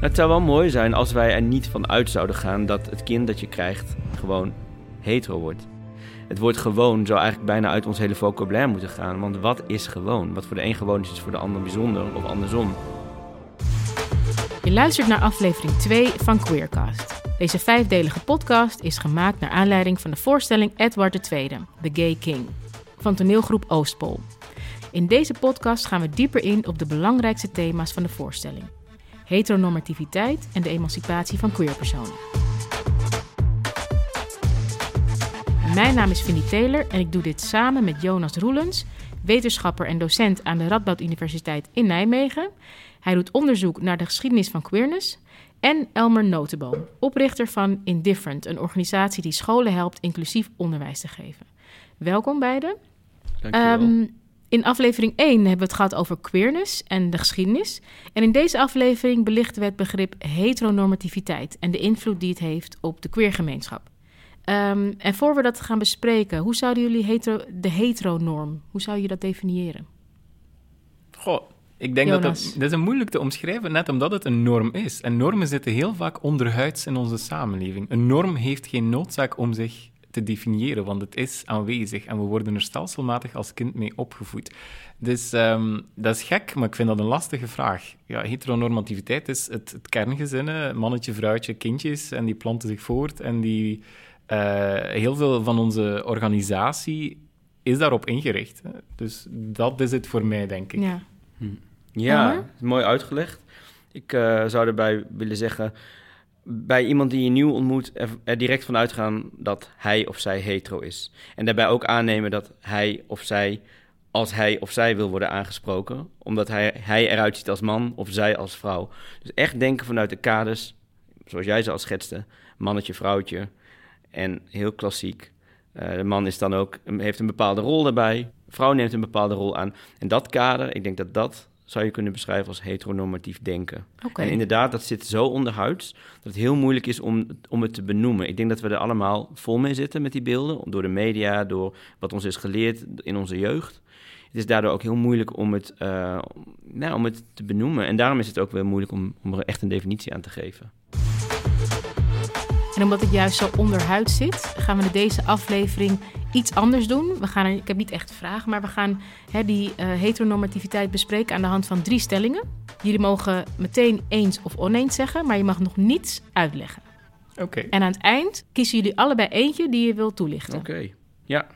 Het zou wel mooi zijn als wij er niet van uit zouden gaan dat het kind dat je krijgt gewoon hetero wordt. Het woord gewoon zou eigenlijk bijna uit ons hele vocabulaire moeten gaan. Want wat is gewoon? Wat voor de een gewoon is, is voor de ander bijzonder of andersom. Je luistert naar aflevering 2 van Queercast. Deze vijfdelige podcast is gemaakt naar aanleiding van de voorstelling Edward II, The Gay King, van toneelgroep Oostpol. In deze podcast gaan we dieper in op de belangrijkste thema's van de voorstelling: heteronormativiteit en de emancipatie van queerpersonen. Mijn naam is Vinnie Taylor en ik doe dit samen met Jonas Roelens, wetenschapper en docent aan de Radboud Universiteit in Nijmegen. Hij doet onderzoek naar de geschiedenis van queerness. En Elmer Notenboom, oprichter van Indifferent, een organisatie die scholen helpt inclusief onderwijs te geven. Welkom beiden. Um, in aflevering 1 hebben we het gehad over queerness en de geschiedenis. En in deze aflevering belichten we het begrip heteronormativiteit en de invloed die het heeft op de queergemeenschap. Um, en voor we dat gaan bespreken, hoe zouden jullie hetero, de heteronorm, hoe zou je dat definiëren? Goh, ik denk dat dat, dat is moeilijk te omschrijven, net omdat het een norm is. En normen zitten heel vaak onderhuids in onze samenleving. Een norm heeft geen noodzaak om zich te definiëren, want het is aanwezig en we worden er stelselmatig als kind mee opgevoed. Dus um, dat is gek, maar ik vind dat een lastige vraag. Ja, heteronormativiteit is het, het kerngezinnen, mannetje, vrouwtje, kindjes, en die planten zich voort en die uh, heel veel van onze organisatie is daarop ingericht. Hè. Dus dat is het voor mij, denk ik. Ja, hm. ja mooi uitgelegd. Ik uh, zou erbij willen zeggen, bij iemand die je nieuw ontmoet, er, direct van uitgaan dat hij of zij hetero is. En daarbij ook aannemen dat hij of zij, als hij of zij wil worden aangesproken, omdat hij, hij eruit ziet als man of zij als vrouw. Dus echt denken vanuit de kaders, zoals jij ze al schetste, mannetje, vrouwtje, en heel klassiek. Uh, de man is dan ook, heeft een bepaalde rol daarbij. Vrouw neemt een bepaalde rol aan. En dat kader, ik denk dat dat zou je kunnen beschrijven als heteronormatief denken. Okay. En inderdaad, dat zit zo onderhuids dat het heel moeilijk is om, om het te benoemen. Ik denk dat we er allemaal vol mee zitten met die beelden, door de media, door wat ons is geleerd in onze jeugd. Het is daardoor ook heel moeilijk om het, uh, nou, om het te benoemen. En daarom is het ook wel moeilijk om, om er echt een definitie aan te geven. En omdat het juist zo onderhuid zit, gaan we in deze aflevering iets anders doen. We gaan er, ik heb niet echt vragen, maar we gaan hè, die uh, heteronormativiteit bespreken aan de hand van drie stellingen. Jullie mogen meteen eens of oneens zeggen, maar je mag nog niets uitleggen. Oké. En aan het eind kiezen jullie allebei eentje die je wilt toelichten. Oké, okay. ja.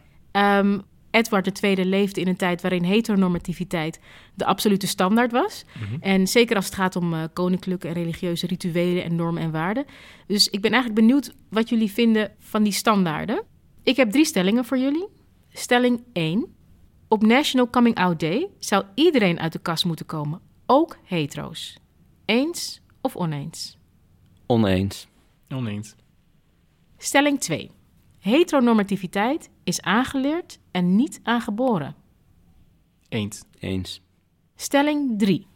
Um, Edward II leefde in een tijd waarin heteronormativiteit de absolute standaard was. Mm -hmm. En zeker als het gaat om uh, koninklijke en religieuze rituelen en normen en waarden. Dus ik ben eigenlijk benieuwd wat jullie vinden van die standaarden. Ik heb drie stellingen voor jullie. Stelling 1. Op National Coming Out Day zou iedereen uit de kast moeten komen, ook hetero's. Eens of oneens? Oneens. Oneens. Stelling 2. Heteronormativiteit is aangeleerd en niet aangeboren. Eens. Eens. Stelling 3.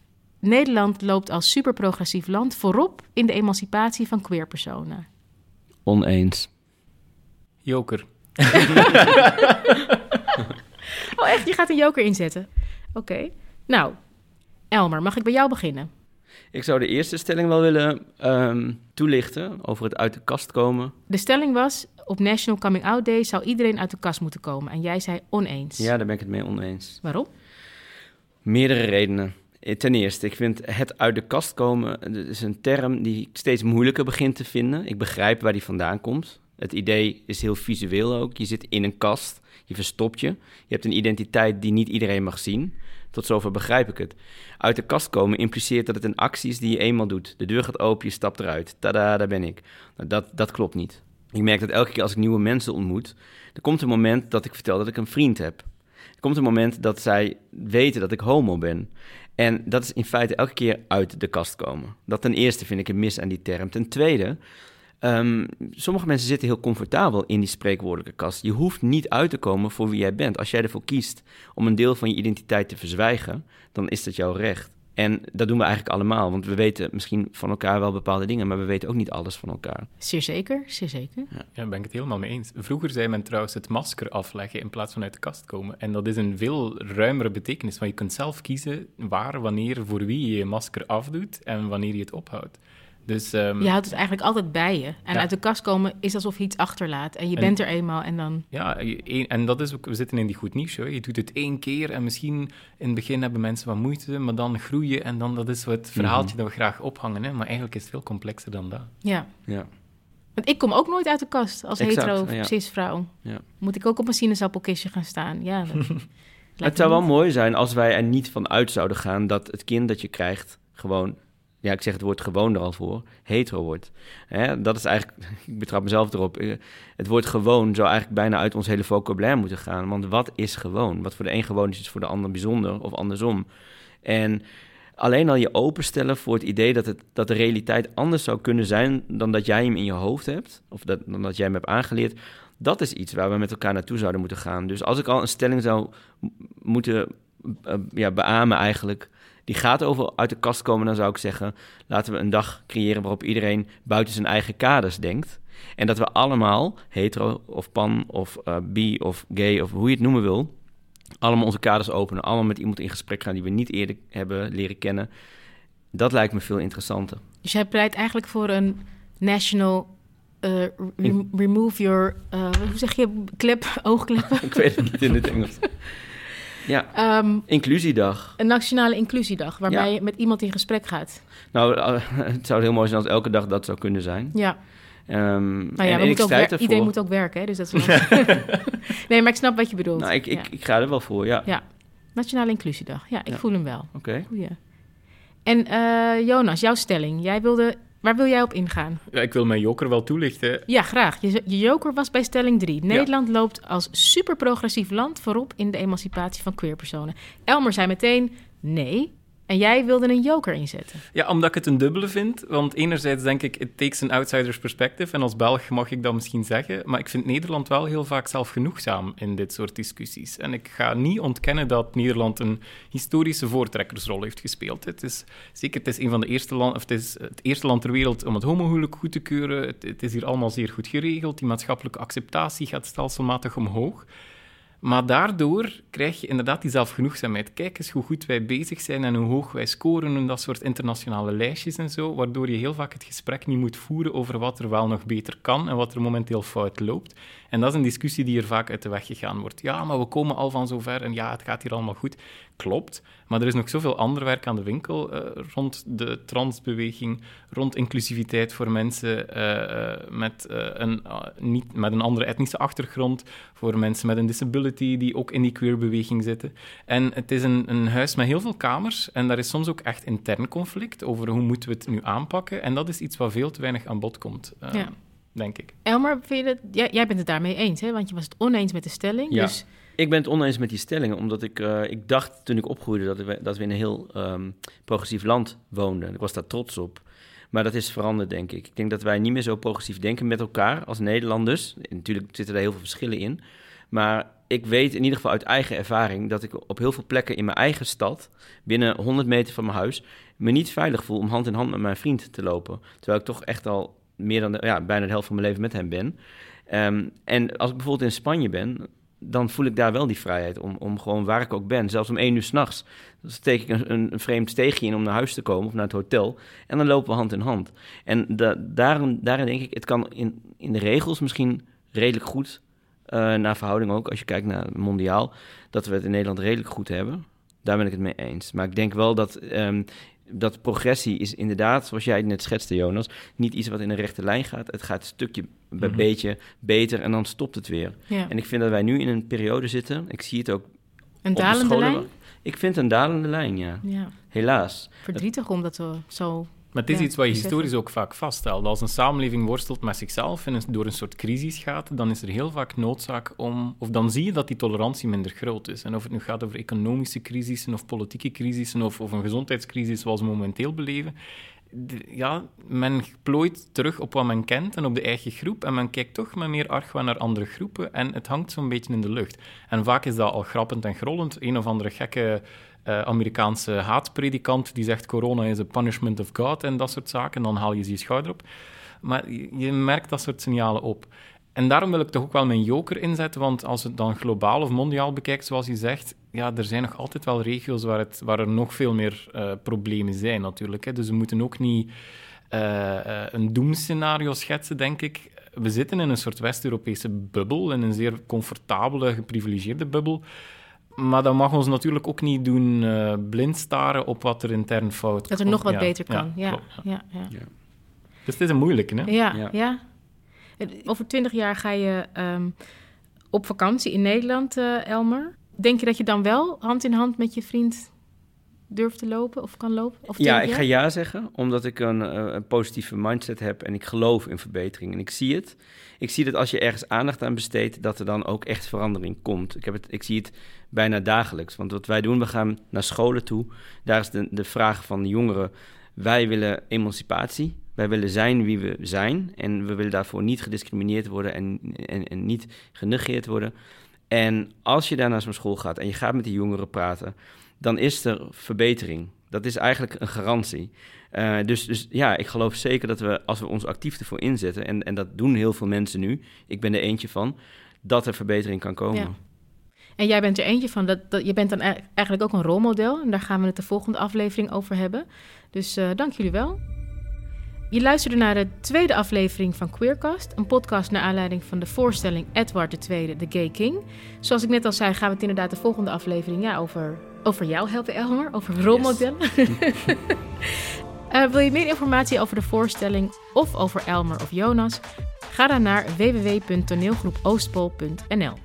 Nederland loopt als superprogressief land voorop in de emancipatie van queerpersonen. Oneens. Joker. oh, echt? Je gaat een joker inzetten? Oké. Okay. Nou, Elmer, mag ik bij jou beginnen? Ik zou de eerste stelling wel willen um, toelichten over het uit de kast komen. De stelling was: op National Coming Out Day zou iedereen uit de kast moeten komen. En jij zei oneens. Ja, daar ben ik het mee oneens. Waarom? Meerdere redenen. Ten eerste, ik vind het uit de kast komen dat is een term die ik steeds moeilijker begin te vinden. Ik begrijp waar die vandaan komt. Het idee is heel visueel ook. Je zit in een kast, je verstopt je. Je hebt een identiteit die niet iedereen mag zien. Tot zover begrijp ik het. Uit de kast komen impliceert dat het een actie is die je eenmaal doet. De deur gaat open, je stapt eruit. Tada, daar ben ik. Nou, dat, dat klopt niet. Ik merk dat elke keer als ik nieuwe mensen ontmoet, er komt een moment dat ik vertel dat ik een vriend heb. Er komt een moment dat zij weten dat ik homo ben. En dat is in feite elke keer uit de kast komen. Dat ten eerste vind ik een mis aan die term. Ten tweede, um, sommige mensen zitten heel comfortabel in die spreekwoordelijke kast. Je hoeft niet uit te komen voor wie jij bent. Als jij ervoor kiest om een deel van je identiteit te verzwijgen, dan is dat jouw recht. En dat doen we eigenlijk allemaal, want we weten misschien van elkaar wel bepaalde dingen, maar we weten ook niet alles van elkaar. Zeer zeker, zeer zeker. Ja, daar ben ik het helemaal mee eens. Vroeger zei men trouwens het masker afleggen in plaats van uit de kast komen. En dat is een veel ruimere betekenis, want je kunt zelf kiezen waar, wanneer, voor wie je je masker afdoet en wanneer je het ophoudt. Dus, um, je houdt het eigenlijk altijd bij je. En uit de kast komen is alsof je iets achterlaat. En je bent er eenmaal en dan... Ja, en dat is ook... We zitten in die goed nieuws. Je doet het één keer en misschien in het begin hebben mensen wat moeite, maar dan groeien en dan dat is het verhaaltje mhm. dat we graag ophangen. Hè? Maar eigenlijk is het veel complexer dan dat. Ja. ja. Want ik kom ook nooit uit de kast als hetero ja. cisvrouw. Ja. Moet ik ook op een sinaasappelkistje gaan staan? Ja, het zou wel mooi zijn als wij er niet van uit zouden gaan dat het kind dat je krijgt gewoon ja, ik zeg het woord gewoon er al voor, hetero wordt. Hè, dat is eigenlijk, ik betrap mezelf erop, eh, het woord gewoon zou eigenlijk bijna uit ons hele vocabulaire moeten gaan. Want wat is gewoon? Wat voor de een gewoon is, is voor de ander bijzonder of andersom. En alleen al je openstellen voor het idee dat, het, dat de realiteit anders zou kunnen zijn dan dat jij hem in je hoofd hebt, of dat, dan dat jij hem hebt aangeleerd, dat is iets waar we met elkaar naartoe zouden moeten gaan. Dus als ik al een stelling zou moeten uh, ja, beamen eigenlijk die gaat over uit de kast komen, dan zou ik zeggen: laten we een dag creëren waarop iedereen buiten zijn eigen kaders denkt. En dat we allemaal, hetero of pan of uh, bi of gay of hoe je het noemen wil, allemaal onze kaders openen. Allemaal met iemand in gesprek gaan die we niet eerder hebben leren kennen. Dat lijkt me veel interessanter. Dus jij pleit eigenlijk voor een national uh, remove your, uh, hoe zeg je, clip, oogklippen? ik weet het niet in het Engels. Ja, um, inclusiedag. Een nationale inclusiedag, waarbij je met iemand in gesprek gaat. Nou, uh, het zou heel mooi zijn als elke dag dat zou kunnen zijn. Ja. Um, nou ja, en, ook iedereen moet ook werken, hè, dus dat is Nee, maar ik snap wat je bedoelt. Nou, ik, ik, ik ga er wel voor, ja. Ja, Nationale Inclusiedag. Ja, ik voel hem wel. Oké. Okay. En uh, Jonas, jouw stelling. Jij wilde Waar wil jij op ingaan? Ja, ik wil mijn joker wel toelichten. Ja, graag. Je, je joker was bij stelling 3. Nederland loopt als superprogressief land voorop in de emancipatie van queerpersonen. Elmer zei meteen nee. En jij wilde een joker inzetten. Ja, omdat ik het een dubbele vind. Want enerzijds denk ik, it takes an outsider's perspective. En als Belg mag ik dat misschien zeggen. Maar ik vind Nederland wel heel vaak zelfgenoegzaam in dit soort discussies. En ik ga niet ontkennen dat Nederland een historische voortrekkersrol heeft gespeeld. Het is, zeker, het is, een van de eerste land, of het, is het eerste land ter wereld om het homohuwelijk goed te keuren. Het, het is hier allemaal zeer goed geregeld. Die maatschappelijke acceptatie gaat stelselmatig omhoog. Maar daardoor krijg je inderdaad die zelfgenoegzaamheid. Kijk eens hoe goed wij bezig zijn en hoe hoog wij scoren in dat soort internationale lijstjes en zo, waardoor je heel vaak het gesprek niet moet voeren over wat er wel nog beter kan en wat er momenteel fout loopt. En dat is een discussie die er vaak uit de weg gegaan wordt. Ja, maar we komen al van zover en ja, het gaat hier allemaal goed. Klopt, maar er is nog zoveel ander werk aan de winkel uh, rond de transbeweging, rond inclusiviteit voor mensen uh, met, een, niet, met een andere etnische achtergrond, voor mensen met een disability die ook in die queerbeweging zitten. En het is een, een huis met heel veel kamers en daar is soms ook echt intern conflict over hoe moeten we het nu aanpakken. En dat is iets wat veel te weinig aan bod komt. Ja denk ik. Elmer, vind je jij, jij, bent het daarmee eens, hè? Want je was het oneens met de stelling. Ja. Dus... Ik ben het oneens met die stellingen, omdat ik, uh, ik dacht toen ik opgroeide dat we, dat we in een heel um, progressief land woonden. Ik was daar trots op. Maar dat is veranderd, denk ik. Ik denk dat wij niet meer zo progressief denken met elkaar als Nederlanders. Natuurlijk zitten er heel veel verschillen in. Maar ik weet in ieder geval uit eigen ervaring dat ik op heel veel plekken in mijn eigen stad, binnen 100 meter van mijn huis, me niet veilig voel om hand in hand met mijn vriend te lopen. Terwijl ik toch echt al meer dan ja, bijna de helft van mijn leven met hem ben. Um, en als ik bijvoorbeeld in Spanje ben, dan voel ik daar wel die vrijheid om, om gewoon waar ik ook ben. Zelfs om één uur s'nachts. Dan steek ik een, een, vreemd steegje in om naar huis te komen of naar het hotel. En dan lopen we hand in hand. En daarin, denk ik, het kan in, in de regels misschien redelijk goed. Uh, naar verhouding ook, als je kijkt naar mondiaal, dat we het in Nederland redelijk goed hebben. Daar ben ik het mee eens. Maar ik denk wel dat um, dat progressie is inderdaad, zoals jij net schetste, Jonas, niet iets wat in een rechte lijn gaat. Het gaat stukje bij mhm. beetje beter en dan stopt het weer. En ik vind dat wij nu in een periode zitten, ik zie het ook. Een dalende lijn? Ik vind een dalende lijn, ja. ja. Helaas. Verdrietig om dat zo maar het is iets wat je historisch ook vaak vaststelt. Als een samenleving worstelt met zichzelf en door een soort crisis gaat, dan is er heel vaak noodzaak om... Of dan zie je dat die tolerantie minder groot is. En of het nu gaat over economische crisissen of politieke crisissen of, of een gezondheidscrisis zoals we momenteel beleven, ja, men plooit terug op wat men kent en op de eigen groep. En men kijkt toch met meer argwaan naar andere groepen. En het hangt zo'n beetje in de lucht. En vaak is dat al grappend en grollend. Een of andere gekke uh, Amerikaanse haatpredikant die zegt corona is a punishment of God en dat soort zaken. Dan haal je ze je schouder op. Maar je merkt dat soort signalen op. En daarom wil ik toch ook wel mijn joker inzetten, want als het dan globaal of mondiaal bekijkt, zoals je zegt, ja, er zijn nog altijd wel regio's waar, het, waar er nog veel meer uh, problemen zijn natuurlijk. Hè. Dus we moeten ook niet uh, een doemscenario schetsen, denk ik. We zitten in een soort West-Europese bubbel, in een zeer comfortabele, geprivilegeerde bubbel. Maar dat mag ons natuurlijk ook niet doen uh, blind staren op wat er intern fout Dat er nog wat beter kan, ja. ja, ja. Dus het is een moeilijke, hè? Ja, ja. Over twintig jaar ga je um, op vakantie in Nederland, uh, Elmer. Denk je dat je dan wel hand in hand met je vriend durft te lopen of kan lopen? Of ja, ik ga ja zeggen, omdat ik een, eh, een, positieve mindset heb en ik geloof in verbetering. En ik zie het. Ik zie dat als je ergens aandacht aan besteedt, dat er dan ook echt verandering komt. Ik, heb het, ik zie het bijna dagelijks. Want wat wij doen, we gaan naar scholen toe. Daar is de, de vraag van de jongeren. Wij willen emancipatie. Wij willen zijn wie we zijn. En we willen daarvoor niet gediscrimineerd worden en, en, en niet genegeerd worden. En als je daar naar zo'n school gaat en je gaat met die jongeren praten, dan is er verbetering. Dat is eigenlijk een garantie. Uh, dus, dus ja, ik geloof zeker dat we, als we ons actief ervoor inzetten, en, en dat doen heel veel mensen nu, ik ben er eentje van, dat er verbetering kan komen. Ja. En jij bent er eentje van, dat, dat, je bent dan eigenlijk ook een rolmodel. En daar gaan we het de volgende aflevering over hebben. Dus uh, dank jullie wel. Je luisterde naar de tweede aflevering van Queercast, een podcast naar aanleiding van de voorstelling Edward II, de Gay King. Zoals ik net al zei, gaan we het inderdaad de volgende aflevering ja, over, over jou hebben, Elmer, over rolmodellen. Yes. uh, wil je meer informatie over de voorstelling of over Elmer of Jonas? Ga dan naar www.toneelgroepoostpol.nl.